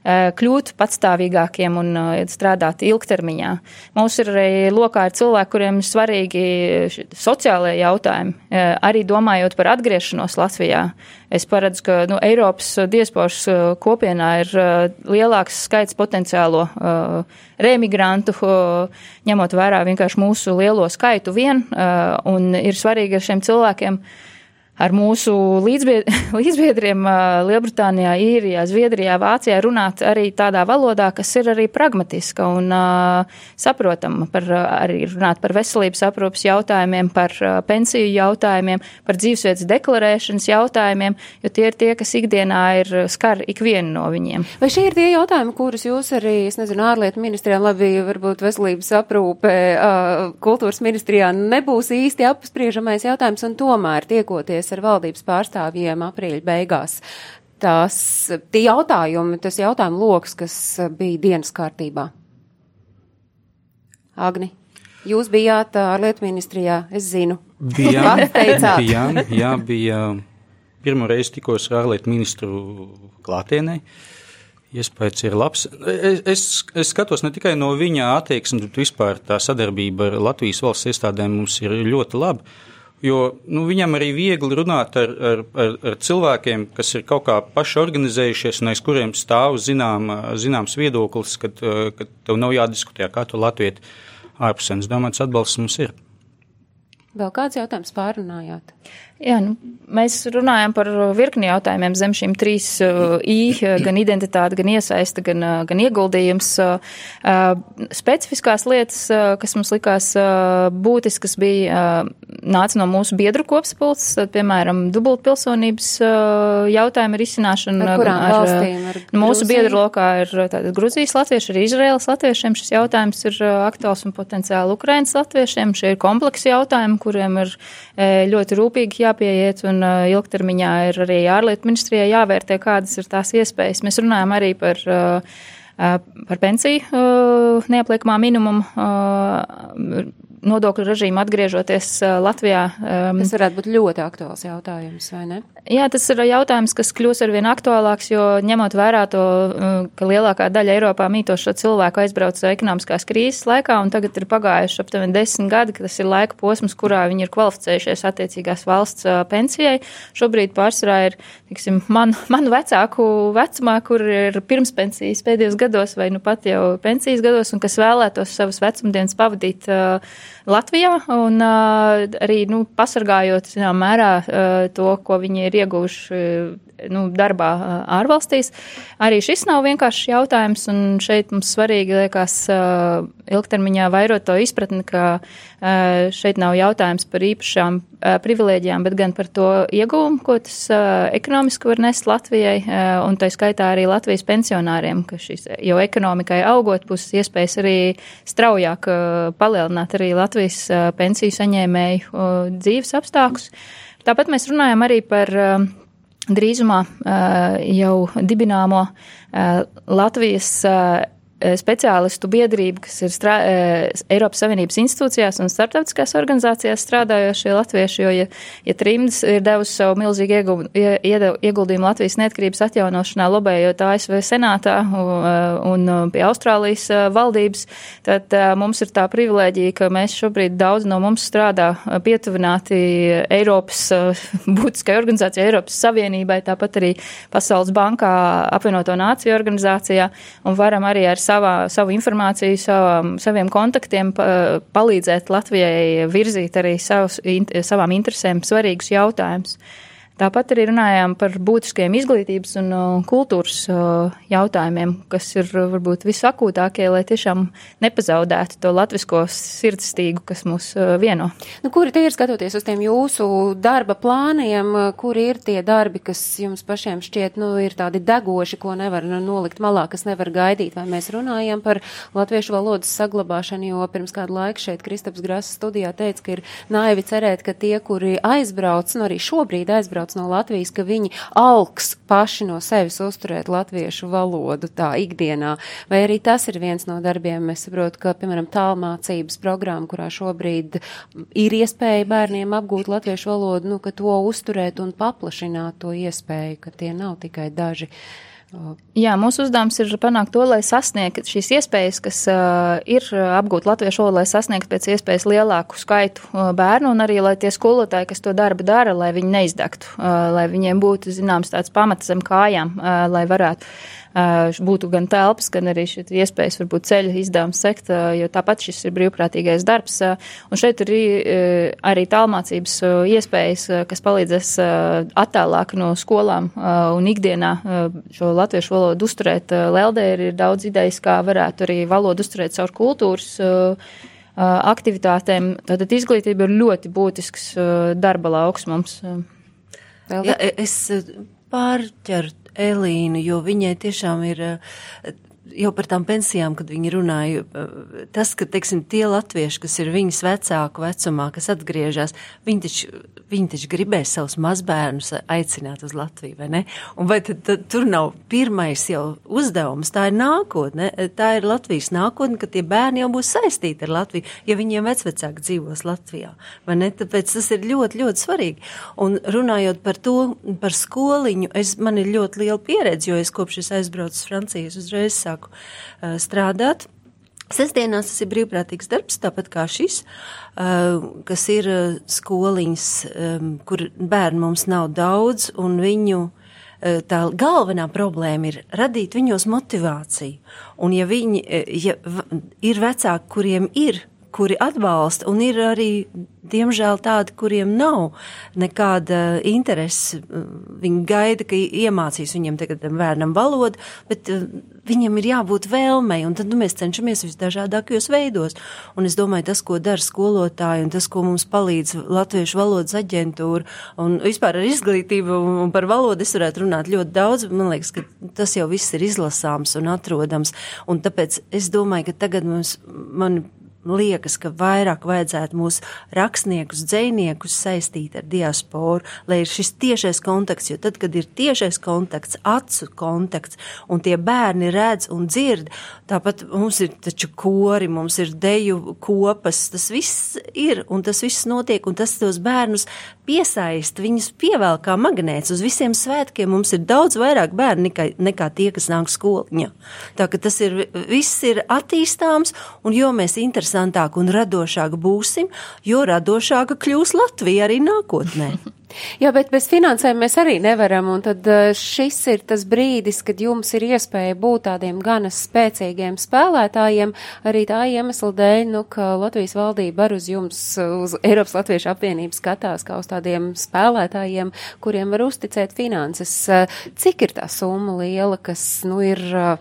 kļūt patstāvīgākiem un strādāt ilgtermiņā. Mums ir arī lokā ir cilvēki, kuriem ir svarīgi sociālajie jautājumi, arī domājot par atgriešanos Latvijā. Es paredzu, ka nu, Eiropas diasporas kopienā ir lielāks skaits potenciālo remigrantu, ņemot vērā vienkārši mūsu lielo skaitu vien, un ir svarīgi ar šiem cilvēkiem uh, ar mūsu līdzbiedriem Lielbritānijā, Īrijā, Zviedrijā, Vācijā runāt arī tādā valodā, kas ir arī pragmatiska un saprotama, par, arī runāt par veselības aprūpas jautājumiem, par pensiju jautājumiem, par dzīvesvietas deklarēšanas jautājumiem, jo tie ir tie, kas ikdienā ir skar ikvienu no viņiem. Vai šie ir tie jautājumi, kurus jūs arī, es nezinu, ārlietu ministrijā, labi, varbūt veselības aprūpe, kultūras ministrijā nebūs īsti apspriežamais jautājums un tomēr tiekoties ar valdības pārstāvjiem aprīļa beigās. Tās, tie jautājumi, tas jautājumu loks, kas bija dienas kārtībā. Agni, jūs bijāt ārlietu ministrijā, es zinu. Bijām, bijām, jā, bija pirmo reizi tikos ar ārlietu ministru klātienē. Iespējams, ir labs. Es, es, es skatos ne tikai no viņa attieksmes, bet vispār tā sadarbība ar Latvijas valsts iestādēm mums ir ļoti laba. Jo nu, viņam arī viegli runāt ar, ar, ar, ar cilvēkiem, kas ir kaut kā paši organizējušies un aiz kuriem stāv zinām, zināms viedoklis, kad tev nav jādiskutē, kā tu Latviju ārpusēnes domāts atbalsts mums ir. Vēl kāds jautājums pārunājāt? Jā, nu, mēs runājam par virkni jautājumiem zem šīm trīs uh, I, gan identitāte, gan iesaista, gan, uh, gan ieguldījums. Uh, uh, specifiskās lietas, uh, kas mums likās uh, būtiskas, bija nāca no mūsu biedru kopspulces, piemēram, dubultpilsonības jautājumu risināšana. Ar kurām ar, valstīm? Ar mūsu biedru lokā ir tātad Gruzijas latvieši, arī Izraēlas latviešiem šis jautājums ir aktuāls un potenciāli Ukrainas latviešiem. Šie ir kompleksi jautājumi, kuriem ir ļoti rūpīgi jā jāpieiet, un ilgtermiņā ir arī ārlietu ministrijai jāvērtē, kādas ir tās iespējas. Mēs runājam arī par, par pensiju neapliekamā minimumu nodokļu režīmu atgriežoties Latvijā. Tas varētu būt ļoti aktuāls jautājums, vai ne? Jā, tas ir jautājums, kas kļūs arvien aktuālāks, jo ņemot vērā to, ka lielākā daļa Eiropā mītošo cilvēku aizbrauca ekonomiskās krīzes laikā, un tagad ir pagājuši aptuveni desmit gadi, ka tas ir laika posms, kurā viņi ir kvalificējušies attiecīgās valsts pensijai. Šobrīd pārsvarā ir, tiksim, man, manu vecāku vecumā, kur ir pirmspensijas pēdējos gados vai nu pat jau pensijas gados, un kas vēlētos savas vecumdienas pavadīt uh, Latvijā un arī, nu, pasargājot, zinām, mērā to, ko viņi ir ieguvuši nu, darbā ārvalstīs. Arī šis nav vienkāršs jautājums, un šeit mums svarīgi liekas ilgtermiņā vairot to izpratni, ka šeit nav jautājums par īpašām privilēģijām, bet gan par to iegūmu, ko tas ekonomiski var nest Latvijai, un tā skaitā arī Latvijas pensionāriem, ka šis, jo ekonomikai augot, būs iespējas arī straujāk palielināt arī Latvijas pensiju saņēmēju dzīves apstākļus. Tāpat mēs runājam arī par drīzumā jau dibināmo Latvijas Eh, speciālistu biedrība, kas ir strā, eh, Eiropas Savienības institūcijās un starptautiskās organizācijās strādājošie latvieši, jo, ja, ja trimds ir devusi savu milzīgu ieguldījumu Latvijas neatkarības atjaunošanā, lobējot ASV senātā un, un pie Austrālijas eh, valdības, tad mums ir tā privilēģija, ka mēs šobrīd daudz no mums strādā pietuvināti Eiropas būtiskai organizācijai, Eiropas Savienībai, tāpat arī Pasaules bankā, apvienoto nāciju organizācijā, un varam arī ar savā, savu informāciju, savām, saviem kontaktiem palīdzēt Latvijai virzīt arī savus, savām interesēm svarīgus jautājumus. Tāpat arī runājām par būtiskiem izglītības un uh, kultūras uh, jautājumiem, kas ir uh, varbūt visakūtākie, lai tiešām nepazaudētu to latvisko sirdstīgu, kas mūs vieno. Nu, kuri tie ir skatoties uz tiem jūsu darba plāniem, kuri ir tie darbi, kas jums pašiem šķiet, nu, ir tādi degoši, ko nevar nu, nolikt malā, kas nevar gaidīt, vai mēs runājam par latviešu valodas saglabāšanu, jo pirms kādu laiku šeit Kristaps Grasa studijā teica, ka ir naivi cerēt, ka tie, kuri aizbrauc, nu arī šobrīd aizbrauc no Latvijas, ka viņi alks paši no sevis uzturēt latviešu valodu tā ikdienā. Vai arī tas ir viens no darbiem, es saprotu, ka, piemēram, tālmācības programma, kurā šobrīd ir iespēja bērniem apgūt latviešu valodu, nu, ka to uzturēt un paplašināt to iespēju, ka tie nav tikai daži. Uh, Jā, mūsu uzdevums ir panākt to, lai sasniegtu šīs iespējas, kas uh, ir apgūt latviešu valodu, lai sasniegtu pēc iespējas lielāku skaitu uh, bērnu, un arī, lai tie skolotāji, kas to darbu dara, lai viņi neizdegtu, uh, lai viņiem būtu zināms tāds pamats zem kājām, uh, lai varētu uh, būtu gan telpas, gan arī iespējas varbūt ceļu izdevums sekt, jo tāpat šis ir brīvprātīgais darbs. Un šeit ir arī tālmācības iespējas, kas palīdzēs attālāk no skolām un ikdienā šo latviešu valodu uzturēt. Leldē ir daudz idejas, kā varētu arī valodu uzturēt caur kultūras aktivitātēm. Tātad izglītība ir ļoti būtisks darba lauks mums. Ja, es pārķeru Elīnu, jo viņai tiešām ir jau par tām pensijām, kad viņi runāja, tas, ka, teiksim, tie latvieši, kas ir viņas vecāku vecumā, kas atgriežas, viņi taču, viņi taču gribēs savus mazbērnus aicināt uz Latviju, vai ne? Un vai tad, tad tur nav pirmais jau uzdevums, tā ir nākotne, tā ir Latvijas nākotne, ka tie bērni jau būs saistīti ar Latviju, ja viņiem vecvecāki dzīvos Latvijā, vai ne? Tāpēc tas ir ļoti, ļoti svarīgi. Un runājot par to, par skoliņu, es, man ir ļoti liela pieredze, jo es kopš es aizbraucu uz Francijas uzreiz sāku sāku uh, strādāt. Sestdienās tas ir brīvprātīgs darbs, tāpat kā šis, uh, kas ir uh, skoliņas, kur bērnu mums nav daudz, un viņu tā galvenā problēma ir radīt viņos motivāciju. Un ja viņi, ja ir vecāki, kuriem ir kuri atbalsta, un ir arī, diemžēl, tādi, kuriem nav nekāda interese. Viņi gaida, ka iemācīs viņiem tagad bērnam valodu, bet uh, viņam ir jābūt vēlmei, un tad nu, mēs cenšamies visdažādākajos veidos. Un es domāju, tas, ko dara skolotāji, un tas, ko mums palīdz Latviešu valodas aģentūra, un vispār ar izglītību un par valodu es varētu runāt ļoti daudz. Man liekas, ka tas jau viss ir izlasāms un atrodams, un tāpēc es domāju, ka tagad mums, man liekas, ka vairāk vajadzētu mūsu rakstniekus, dzēniekus saistīt ar diasporu, lai ir šis tiešais kontakts, jo tad, kad ir tiešais kontakts, acu kontakts, un tie bērni redz un dzird, tāpat mums ir taču kori, mums ir deju kopas, tas viss ir, un tas viss notiek, un tas tos bērnus piesaist, viņus pievēl kā magnēts. Uz visiem svētkiem mums ir daudz vairāk bērnu nekā, nekā tie, kas nāk skoliņā. Tā ka tas ir, viss ir attīstāms, un jo mēs interesantāk un radošāk būsim, jo radošāka kļūs Latvija arī nākotnē. Jā, bet bez finansējuma mēs arī nevaram, un tad eh, šis ir tas brīdis, kad jums ir iespēja būt tādiem ganas spēcīgiem spēlētājiem, arī tā iemesla dēļ, nu, ka Latvijas valdība ar uz jums, uz Eiropas Latviešu apvienību skatās kā uz tādiem spēlētājiem, kuriem var uzticēt finanses. Eh, cik ir tā summa liela, kas, nu, ir eh,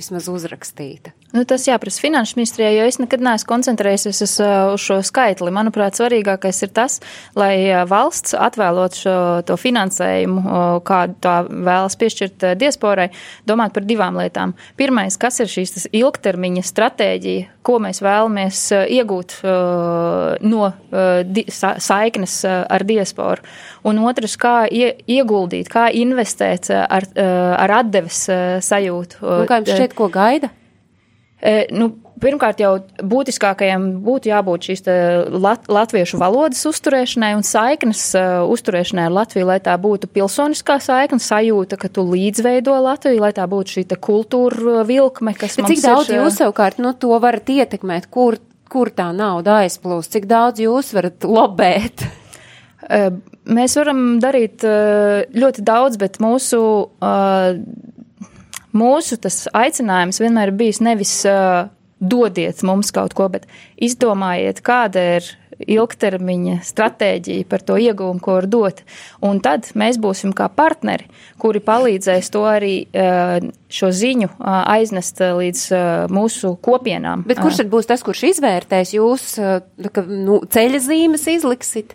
vismaz uzrakstīta? Nu, tas jāprasa finanšu ministrijai, jo es nekad neesmu koncentrējies uz, uz šo skaitli. Manuprāt, svarīgākais ir tas, lai valsts atvēlot šo, to finansējumu, kādu tā vēlas piešķirt diasporai, domāt par divām lietām. Pirmais, kas ir šīs ilgtermiņa stratēģija, ko mēs vēlamies iegūt no saiknes ar diasporu. Un otrs, kā ieguldīt, kā investēt ar, ar atdeves sajūtu. Un kā jums šķiet, ko gaida? Nu, pirmkārt, jau būtiskākajam būtu jābūt šīs lat, latviešu valodas uzturēšanai un saiknes uh, uzturēšanai ar Latviju, lai tā būtu pilsoniskā saikne, sajūta, ka tu līdzveido Latviju, lai tā būtu šī kultūra vilkme, kas mums cik daudz ir. jūs savukārt no nu, to varat ietekmēt, kur, kur tā nauda aizplūst, cik daudz jūs varat lobēt? Mēs varam darīt ļoti daudz, bet mūsu mūsu tas aicinājums vienmēr ir bijis nevis uh, dodiet mums kaut ko, bet izdomājiet, kāda ir ilgtermiņa stratēģija par to iegūmu, ko var dot. Un tad mēs būsim kā partneri, kuri palīdzēs to arī šo ziņu aiznest līdz mūsu kopienām. Bet kurš tad būs tas, kurš izvērtēs jūs, ka nu, ceļa zīmes izliksit?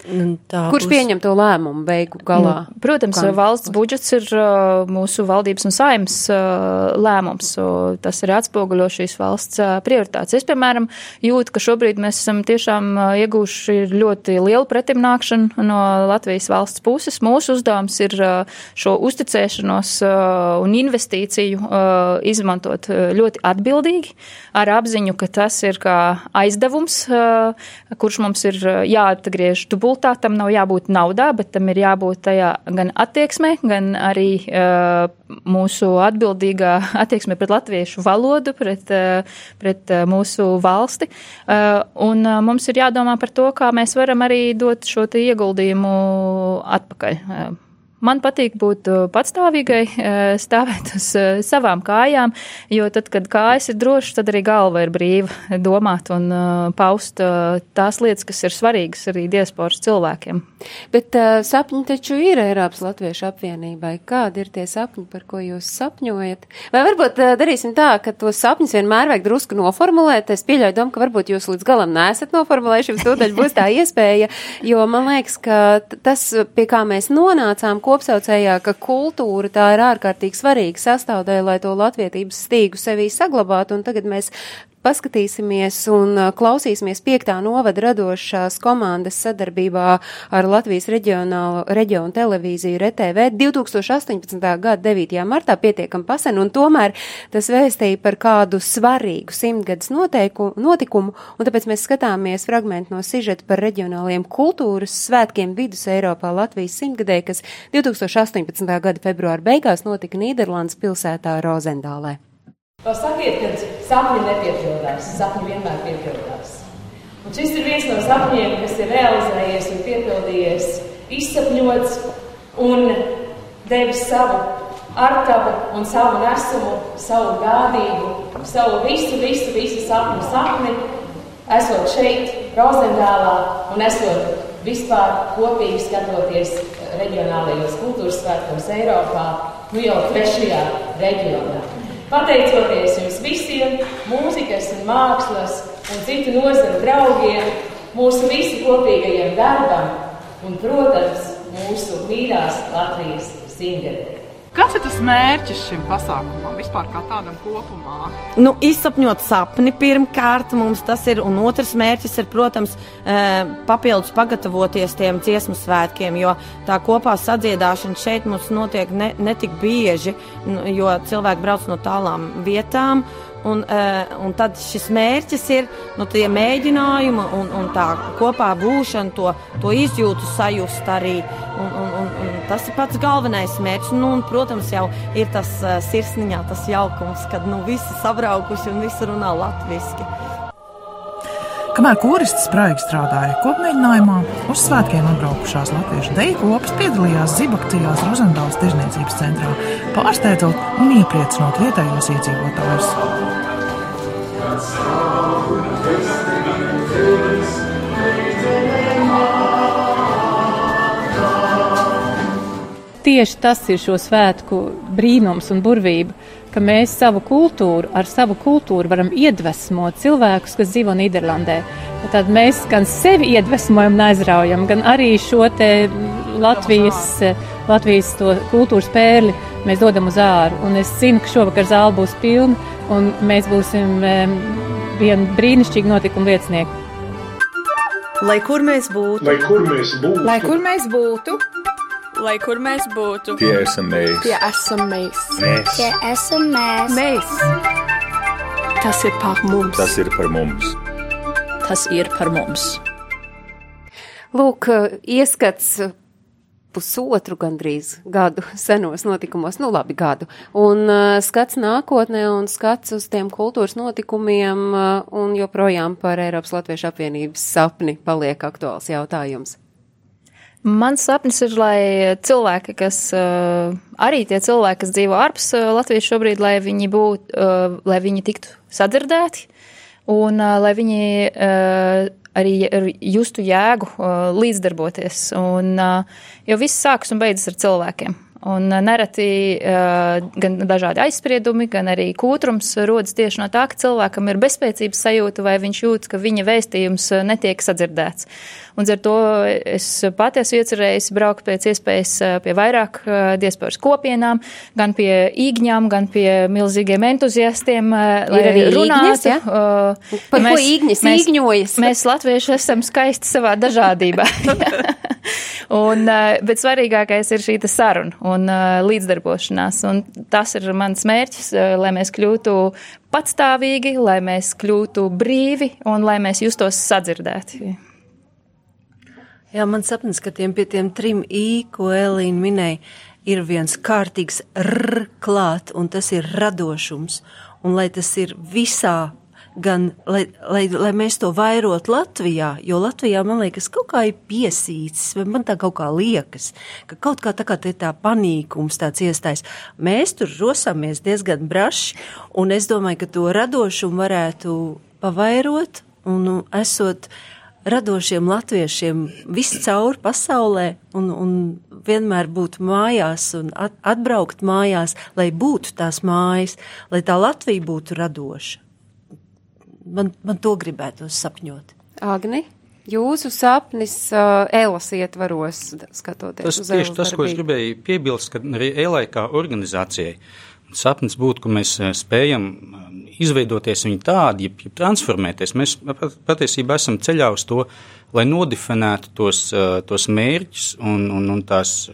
Tā Kurš būs... pieņem to lēmumu beigu galā? Nu, protams, Kā? valsts budžets ir uh, mūsu valdības un saimas uh, lēmums. Tas arī atspoguļo šīs valsts uh, prioritātes. Es, piemēram, jūtu, ka šobrīd mēs esam tiešām iegūši ļoti lielu pretimnākšanu no Latvijas valsts puses. Mūsu uzdevums ir šo uzticēšanos un investīciju izmantot ļoti atbildīgi, ar apziņu, ka tas ir kā aizdevums, kurš mums ir jāatgriež dubultā dubultā, tam nav jābūt naudā, bet tam ir jābūt tajā gan attieksmē, gan arī uh, mūsu atbildīgā attieksme pret latviešu valodu, pret, uh, pret uh, mūsu valsti. Uh, un uh, mums ir jādomā par to, kā mēs varam arī dot šo ieguldījumu atpakaļ. Uh, Man patīk būt uh, patstāvīgai, uh, stāvēt uz uh, savām kājām, jo tad, kad kājas ir drošas, tad arī galva ir brīva domāt un paust tās lietas, kas ir svarīgas arī diasporas cilvēkiem. Bet uh, sapņi taču ir Eiropas Latviešu apvienībai. Kādi ir tie sapņi, par ko jūs sapņojat? Vai varbūt uh, darīsim tā, ka tos sapņus vienmēr vajag drusku noformulēt? Es pieļauju domu, ka varbūt jūs līdz galam nesat noformulējuši, jums tūdaļ būs tā iespēja, jo man liekas, ka tas, pie kā mēs nonācām, kopsaucējā, ka kultūra tā ir ārkārtīgi svarīga sastāvdaļa, lai to latvietības stīgu sevī saglabātu, un tagad mēs paskatīsimies un klausīsimies piektā novada radošās komandas sadarbībā ar Latvijas reģionālo reģionu televīziju RTV 2018. gada 9. martā pietiekam pasen, un tomēr tas vēstīja par kādu svarīgu simtgadus notikumu, un tāpēc mēs skatāmies fragmentu no sižeta par reģionāliem kultūras svētkiem vidus Eiropā Latvijas simtgadē, kas 2018. gada februāra beigās notika Nīderlandes pilsētā Rozendālē. Sakiet, kad sapņi nepiepildās, sapņi vienmēr piepildās. Un šis ir viens no sapņiem, kas ir realizējies un piepildījies, izsapņots un devis savu artavu un savu nesumu, savu gādību, savu visu, visu, visu sapņu sapni, esot šeit, Rozendālā un esot vispār kopīgi skatoties reģionālajos kultūras svētkos Eiropā, nu jau trešajā reģionā. Pateicoties jums visiem, mūzikas un mākslas un citu nozaru draugiem, mūsu visu kopīgajiem darbam un, protams, mūsu mīļās Latvijas simtgadē. Kas ir tas mērķis šim pasākumam vispār kā tādam kopumā? Nu, izsapņot sapni pirmkārt mums tas ir, un otrs mērķis ir, protams, papildus pagatavoties tiem dziesmu svētkiem, jo tā kopā sadziedāšana šeit mums notiek ne, ne tik bieži, jo cilvēki brauc no tālām vietām. Un, un tad šis mērķis ir nu, tie mēģinājumi un, un tā kopā būšana, to, to izjūtu sajust arī. Un, un, un, un tas ir pats galvenais mērķis. Nu, un, protams, jau ir tas uh, sirsniņā, tas jaukums, kad nu, visi sabraukuši un visi runā latviski. Kamēr korists spraigi strādāja kopmēģinājumā, uz svētkiem atbraukušās latviešu deju kopas piedalījās zibakcijās Rozendāls tirzniecības centrā, pārsteidzot un iepriecinot vietējos iedzīvotājus. Tieši tas ir šo svētku brīnums un burvība, ka mēs savu kultūru, ar savu kultūru varam iedvesmot cilvēkus, kas dzīvo Nīderlandē. Tad mēs gan sevi iedvesmojam un aizraujam, gan arī šo te Latvijas, Latvijas to kultūras pērli mēs dodam uz āru. Un es zinu, ka šovakar zāle būs pilna un mēs būsim viena brīnišķīga notikuma liecinieki. Lai kur mēs būtu, lai kur mēs būtu, lai kur mēs būtu, lai kur mēs būtu, tie esam mēs, tie esam mēs, mēs. tie esam mēs. mēs. Tas ir par mums. Tas ir par mums. Tas ir par mums. Lūk, ieskats pusotru gandrīz gadu senos notikumos, nu labi gadu, un uh, skats nākotnē un skats uz tiem kultūras notikumiem uh, un joprojām par Eiropas Latviešu apvienības sapni paliek aktuāls jautājums. Mans sapnis ir, lai cilvēki, kas arī tie cilvēki, kas dzīvo ārpus Latvijas šobrīd, lai viņi būtu, lai viņi tiktu sadzirdēti un lai viņi arī justu jēgu līdzdarboties. Un, jo viss sākas un beidzas ar cilvēkiem. Un uh, nereti uh, gan dažādi aizspriedumi, gan arī kūtrums rodas tieši no tā, ka cilvēkam ir bezspēcības sajūta vai viņš jūt, ka viņa vēstījums uh, netiek sadzirdēts. Un ar to es pati esmu iecerējis braukt pēc iespējas pie vairāk diasporas kopienām, gan pie īgņām, gan pie milzīgiem entuziastiem. Ir arī runāts, ja? Uh, Par mēs, ko īgņas mēs, īgņojas? Mēs latvieši esam skaisti savā dažādībā. un, bet svarīgākais ir šī saruna un līdzdarbošanās. Un tas ir mans mērķis, lai mēs kļūtu patstāvīgi, lai mēs kļūtu brīvi un lai mēs justos sadzirdēti. Jā, man sapnis, ka tiem pie tiem trim i, ko Elīna minēja, ir viens kārtīgs r klāt, un tas ir radošums. Un lai tas ir visā, gan lai, lai, lai mēs to vairot Latvijā, jo Latvijā man liekas kaut kā ir piesīts, vai man tā kaut kā liekas, ka kaut kā tā kā te tā panīkums tāds iestājas. Mēs tur rosāmies diezgan braši, un es domāju, ka to radošumu varētu pavairot, un esot radošiem latviešiem viscaur pasaulē un, un vienmēr būt mājās un at, atbraukt mājās, lai būtu tās mājas, lai tā Latvija būtu radoša. Man, man to gribētu sapņot. Agni? Jūsu sapnis uh, Elas ietvaros, skatoties tas uz tieši tas, ko es gribēju piebilst, ka arī Elai kā organizācijai sapnis būtu, ka mēs spējam izveidoties viņi tādi, ja, ja transformēties. Mēs patiesībā esam ceļā uz to, lai nodefinētu tos, tos mērķus un, un, un tās,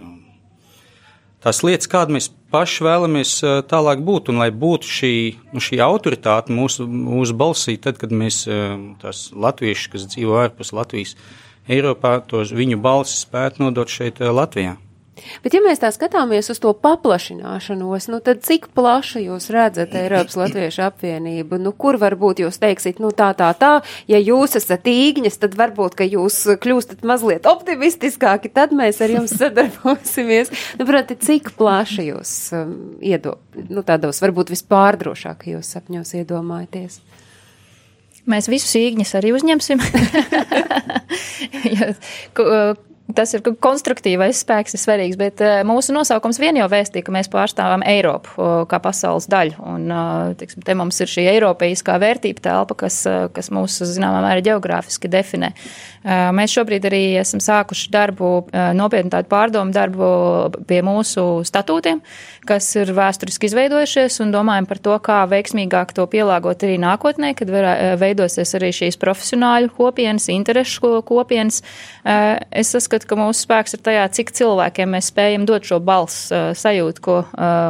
tās lietas, kāda mēs paši vēlamies tālāk būt, un lai būtu šī, nu, šī autoritāte mūsu, mūsu balsī, tad, kad mēs tās latvieši, kas dzīvo ārpus Latvijas, Eiropā, tos viņu balsis spētu nodot šeit Latvijā. Bet, ja mēs tā skatāmies uz to paplašināšanos, nu tad cik plaši jūs redzat Eiropas Latviešu apvienību? Nu, kur varbūt jūs teiksit, nu tā, tā, tā, ja jūs esat īgņas, tad varbūt, ka jūs kļūstat mazliet optimistiskāki, tad mēs ar jums sadarbosimies. Nu, proti, cik plaši jūs um, iedo, nu tādos varbūt vispārdrošākajos sapņos iedomājaties? Mēs visus īgņus arī uzņemsim. ja, tas ir konstruktīvais spēks, ir svarīgs, bet mūsu nosaukums vien jau vēstīja, ka mēs pārstāvam Eiropu kā pasaules daļu. Un, tiksim, te mums ir šī eiropeiskā vērtība telpa, kas, kas mūs, zināmā mērā, geogrāfiski definē. Mēs šobrīd arī esam sākuši darbu, nopietnu tādu pārdomu darbu pie mūsu statūtiem, kas ir vēsturiski izveidojušies un domājam par to, kā veiksmīgāk to pielāgot arī nākotnē, kad veidosies arī šīs profesionāļu kopienas, interešu kopienas. Es saskatu, ka mūsu spēks ir tajā, cik cilvēkiem mēs spējam dot šo balss sajūtu ko,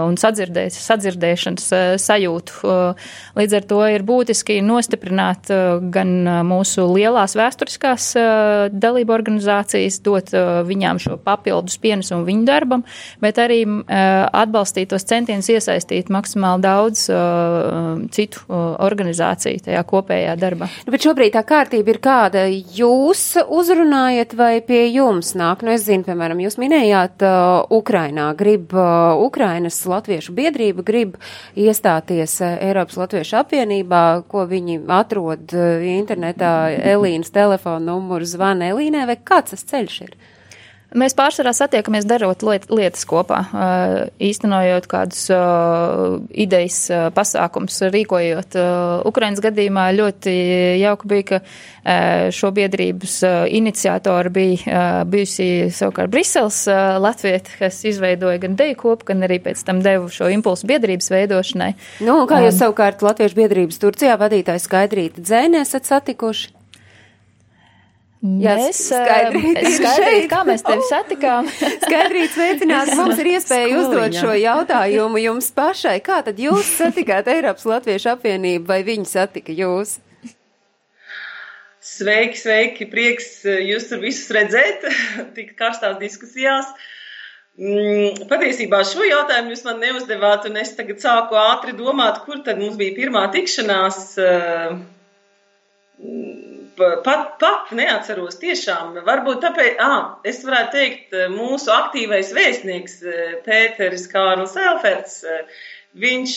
un sadzirdēt, sadzirdēšanas sajūtu. Līdz ar to ir būtiski nostiprināt gan mūsu lielās vēsturiskās dalību organizācijas, dot viņām šo papildus pienesumu viņu darbam, bet arī atbalstīt tos centienus iesaistīt maksimāli daudz citu organizāciju tajā kopējā darbā. Nu, bet šobrīd tā kārtība ir kāda? Jūs uzrunājat vai pie jums nāk? Nu, es zinu, piemēram, jūs minējāt uh, Ukrainā, grib uh, Ukrainas latviešu biedrība, grib iestāties uh, Eiropas latviešu apvienībā, ko viņi atrod uh, internetā Elīnas telefona numuru zvana Elīnai, vai kāds tas ceļš ir? Mēs pārsvarā satiekamies darot lietas kopā, īstenojot kādus idejas pasākums, rīkojot. Ukrainas gadījumā ļoti jauka bija, ka šo biedrības iniciatori bija bijusi savukārt Brisels Latvieta, kas izveidoja gan deju kopu, gan arī pēc tam devu šo impulsu biedrības veidošanai. Nu, kā jūs savukārt Latviešu biedrības Turcijā vadītāju Skaidrīti Dzēnē esat satikuši? Jā, mēs skaidrīt kā mēs tevi satikām. skaidrīt, sveicināt, mums ir iespēja uzdot šo jautājumu jums pašai. Kā tad jūs satikāt Eiropas Latviešu apvienību vai viņi satika jūs? Sveiki, sveiki, prieks jūs tur visus redzēt, tik karstās diskusijās. Mm, patiesībā šo jautājumu jūs man neuzdevāt, un es tagad sāku ātri domāt, kur tad mums bija pirmā tikšanās. Pat, pat neatceros tiešām. Varbūt tāpēc, ah, es varētu teikt, mūsu aktīvais vēstnieks Pēteris Kārls Elferts, viņš,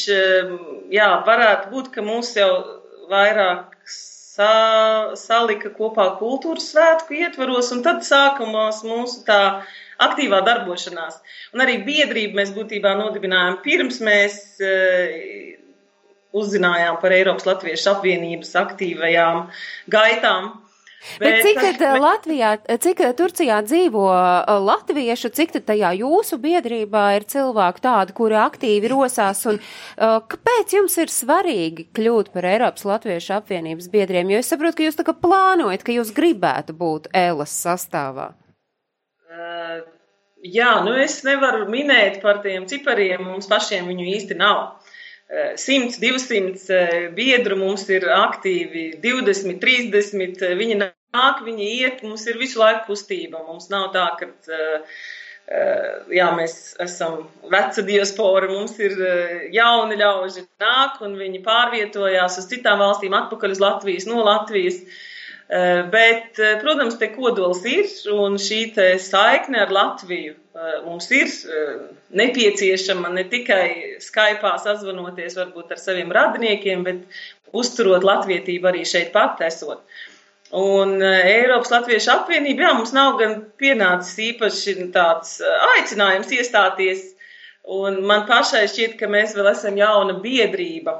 jā, varētu būt, ka mūs jau vairāk sa, salika kopā kultūras svētku ietvaros, un tad sākumās mūsu tā aktīvā darbošanās. Un arī biedrību mēs būtībā nodibinājām pirms mēs uzzinājām par Eiropas Latviešu apvienības aktīvajām gaitām. Bet, bet cik tad bet... Latvijā, cik Turcijā dzīvo latviešu, cik tad tajā jūsu biedrībā ir cilvēki tādi, kuri aktīvi rosās, un kāpēc jums ir svarīgi kļūt par Eiropas Latviešu apvienības biedriem? Jo es saprotu, ka jūs tā kā plānojat, ka jūs gribētu būt ELAS sastāvā. Uh, jā, nu es nevaru minēt par tiem cipariem, mums pašiem viņu īsti nav. 100, 200 eh, biedru mums ir aktīvi, 20, 30. Eh, viņi nāk, viņi iet, mums ir visu laiku kustība. Mums nav tā, ka eh, jā, mēs esam veca diaspora, mums ir jauni ļauži nāk un viņi pārvietojās uz citām valstīm, atpakaļ uz Latvijas, no Latvijas. Bet, protams, te kodols ir un šī saikne ar Latviju mums ir nepieciešama ne tikai Skype sazvanoties varbūt ar saviem radiniekiem, bet uzturot latvietību arī šeit pat esot. Un Eiropas Latviešu apvienība, jā, mums nav gan pienācis īpaši tāds aicinājums iestāties, un man pašai šķiet, ka mēs vēl esam jauna biedrība,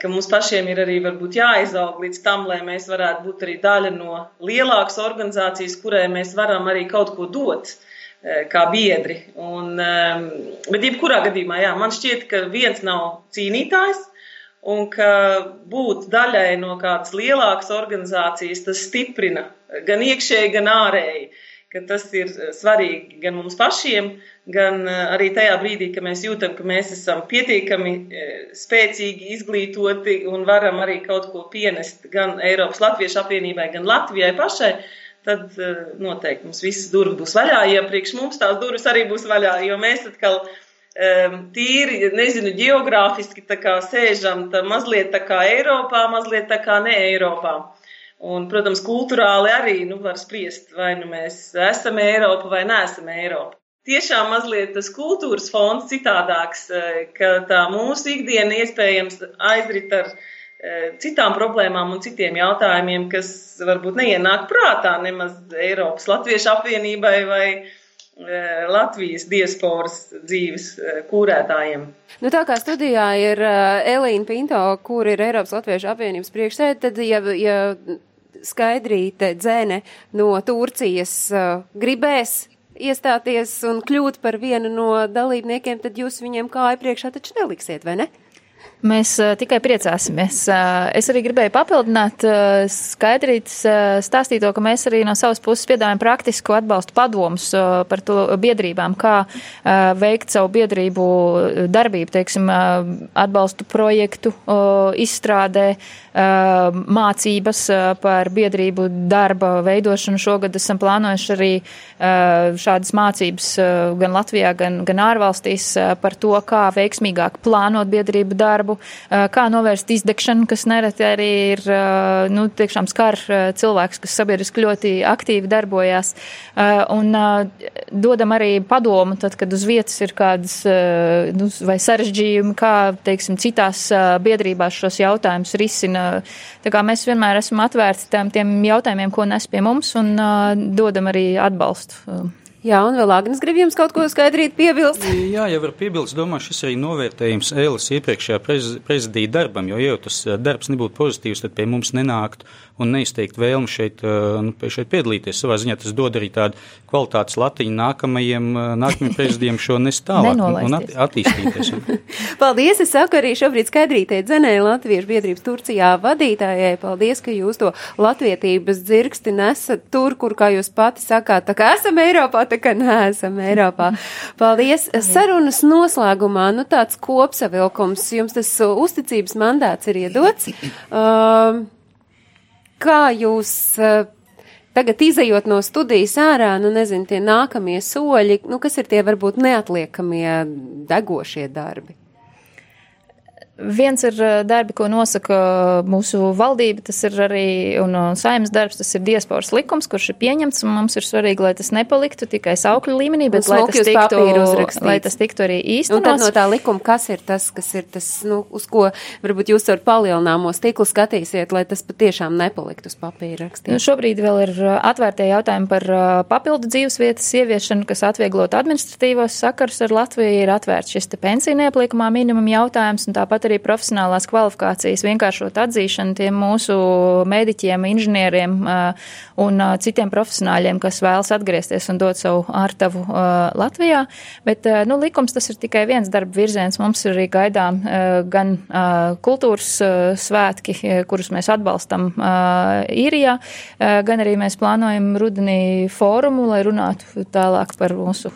ka mums pašiem ir arī varbūt jāizaug līdz tam, lai mēs varētu būt arī daļa no lielākas organizācijas, kurai mēs varam arī kaut ko dot. Uh, Eh, kā biedri. Un, ehm, bet, jebkurā gadījumā, jā, man šķiet, ka viens nav cīnītājs, un ka būt daļai no kādas lielākas organizācijas, tas stiprina gan iekšēji, gan ārēji. Tas ir svarīgi gan mums pašiem, gan eh, arī tajā brīdī, kad mēs jūtam, ka mēs esam pietiekami eh, spēcīgi, izglītoti un varam arī kaut ko pienest gan Eiropas Latviešu apvienībai, gan Latvijai pašai tad noteikti mums visas durvis būs vaļā. Ja priekš mums tās durvis arī būs vaļā, jo mēs atkal tīri, nezinu, geogrāfiski tā kā sēžam tā mazliet tā kā Eiropā, mazliet tā kā ne Eiropā. Un, protams, kultūrāli arī nu, var spriest, vai nu mēs esam Eiropa vai neesam Eiropa. Tiešām mazliet tas kultūras fons citādāks, eh, ka tā mūsu ikdiena iespējams aizrit ar citām problēmām un citiem jautājumiem, kas varbūt neienāk prātā nemaz Eiropas Latviešu apvienībai vai Latvijas diasporas dzīves kūrētājiem. Nu, tā kā studijā ir Elīna Pinto, kur ir Eiropas Latviešu apvienības priekšsēde, tad, ja, ja skaidrīte dzēne no Turcijas uh, gribēs iestāties un kļūt par vienu no dalībniekiem, tad jūs viņiem kāju priekšā taču neliksiet, vai ne? Mēs uh, tikai priecāsimies. Uh, es arī gribēju papildināt uh, skaidrīt, stāstīt to, ka mēs arī no savas puses piedāvājam praktisku atbalstu padomus par to biedrībām, kā veikt savu biedrību darbību, teiksim, atbalstu projektu izstrādē, mācības par biedrību darba veidošanu. Šogad esam plānojuši arī šādas mācības gan Latvijā, gan, gan ārvalstīs par to, kā veiksmīgāk plānot biedrību darbu darbu, kā novērst izdegšanu, kas nereti arī ir, nu, tiešām skar cilvēks, kas sabiedriski ļoti aktīvi darbojās, un dodam arī padomu, tad, kad uz vietas ir kādas, nu, vai sarežģījumi, kā, teiksim, citās biedrībās šos jautājumus risina. Tā kā mēs vienmēr esam atvērti tām, tiem jautājumiem, ko nes pie mums, un dodam arī atbalstu. Jā, un vēl Agnes grib jums kaut ko skaidrīt, piebilst. Jā, jau var piebilst, domāju, šis arī novērtējums Ēlas iepriekšējā prez, prezidija darbam, jo, ja tas darbs nebūtu pozitīvs, tad pie mums nenākt un neizteikt vēlmu šeit, nu, šeit piedalīties. Savā ziņā tas dod arī tādu kvalitātes latiņu nākamajiem, nākamajiem prezidijiem šo nes tālāk un at, attīstīties. Paldies, es saku arī šobrīd skaidrītē dzenē Latviešu biedrības Turcijā vadītājai. Paldies, ka jūs to latvietības dzirksti nesat tur, kur, kā jūs pati sakāt, tā kā esam Eiropā, tā kā neesam Eiropā. Paldies. Sarunas noslēgumā, nu tāds kopsavilkums, jums tas uzticības mandāts ir iedots. Um, kā jūs uh, tagad izējot no studijas ārā, nu nezinu, tie nākamie soļi, nu kas ir tie varbūt neatliekamie degošie darbi? Viens ir darbi, ko nosaka mūsu valdība, tas ir arī un saimnes darbs, tas ir diasporas likums, kurš ir pieņemts, un mums ir svarīgi, lai tas nepaliktu tikai saukļu līmenī, bet lai tas, tiktu, lai tas tiktu arī īstenots. Un tad no tā likuma, kas ir tas, kas ir tas, nu, uz ko varbūt jūs ar palielināmo stiklu skatīsiet, lai tas patiešām nepaliktu uz papīra rakstīts? Nu, šobrīd vēl ir atvērtie jautājumi par papildu dzīvesvietas ieviešanu, kas atvieglot administratīvos sakars ar Latviju, ir atvērts šis pensiju neapliekamā minimuma jautājums, un tāpat arī profesionālās kvalifikācijas vienkāršot atzīšanu tiem mūsu mediķiem, inženieriem un citiem profesionāļiem, kas vēlas atgriezties un dot savu ārtavu Latvijā. Bet, nu, likums tas ir tikai viens darba virziens. Mums ir arī gaidām gan kultūras svētki, kurus mēs atbalstam īrijā, gan arī mēs plānojam rudenī fórumu, lai runātu tālāk par mūsu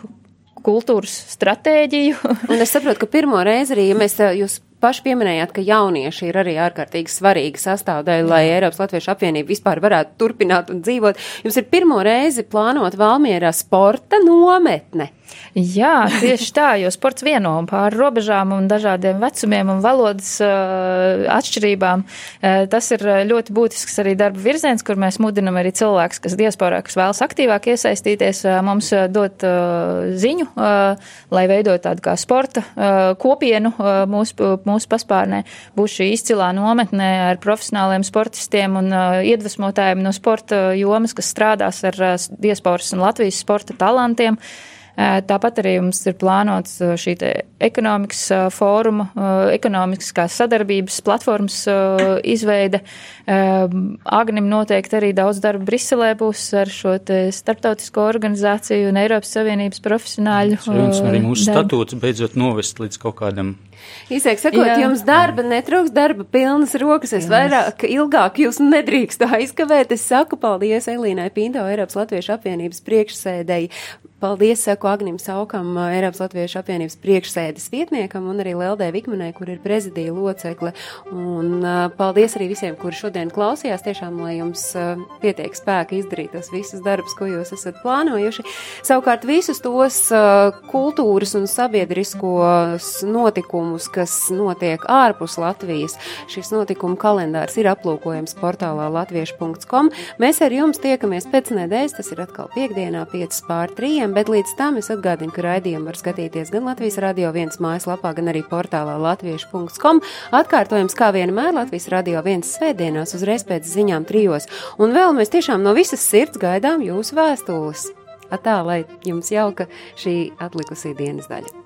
kultūras stratēģiju. Un es saprotu, ka pirmo reizi arī, ja mēs jūs paši pieminējāt, ka jaunieši ir arī ārkārtīgi svarīga sastāvdaļa, lai Eiropas Latviešu apvienība vispār varētu turpināt un dzīvot. Jums ir pirmo reizi plānot Valmierā sporta nometne. Jā, tieši tā, jo sports vieno pāri robežām un dažādiem vecumiem un valodas uh, atšķirībām. Uh, tas ir ļoti būtisks arī darba virziens, kur mēs mudinam arī cilvēkus, kas diasporā, kas vēlas aktīvāk iesaistīties, uh, mums dot uh, ziņu, uh, lai veidot tādu kā sporta uh, kopienu uh, mūsu, mūsu paspārnē. Būs šī izcilā nometne ar profesionāliem sportistiem un uh, iedvesmotājiem no sporta jomas, kas strādās ar uh, diasporas un Latvijas sporta talantiem. Uh, Tāpat arī mums ir plānots šī ekonomikas fóruma, ekonomiskās sadarbības platformas izveide. Agnim noteikti arī daudz darba Briselē būs ar šo starptautisko organizāciju un Eiropas Savienības profesionāļu. Jums arī mūsu statūts beidzot novest līdz kaut kādam. Īsāk sakot, Jā. jums darba netrūks, darba pilnas rokas. Es vairāk, ilgāk jūs nedrīkstu aizkavēt. Es saku paldies Elīnai Pinto, Eiropas Latviešu apvienības priekšsēdēji. Paldies, saku Agnim Saukam, Eiropas Latviešu apvienības priekšsēdes vietniekam un arī Leldē Vikmanai, kur ir prezidija locekle. Un paldies arī visiem, kuri šodien klausījās. Tiešām, lai jums pietiek spēka izdarīt tos visus darbus, ko jūs esat plānojuši. Savukārt visus tos kultūras un sabiedriskos notikumus, kas notiek ārpus Latvijas, šis notikumu kalendārs ir aplūkojams portālā latviešu.com. Mēs ar jums tiekamies pēc nedēļas, tas ir atkal piekdienā, 5 pār 3 bet līdz tam es atgādinu, ka raidījumu var skatīties gan Latvijas radio viens mājaslapā, gan arī portālā latviešu.com. Atkārtojums kā vienmēr Latvijas radio viens svētdienās uzreiz pēc ziņām trijos. Un vēl mēs tiešām no visas sirds gaidām jūsu vēstules. Atā, lai jums jauka šī atlikusī dienas daļa.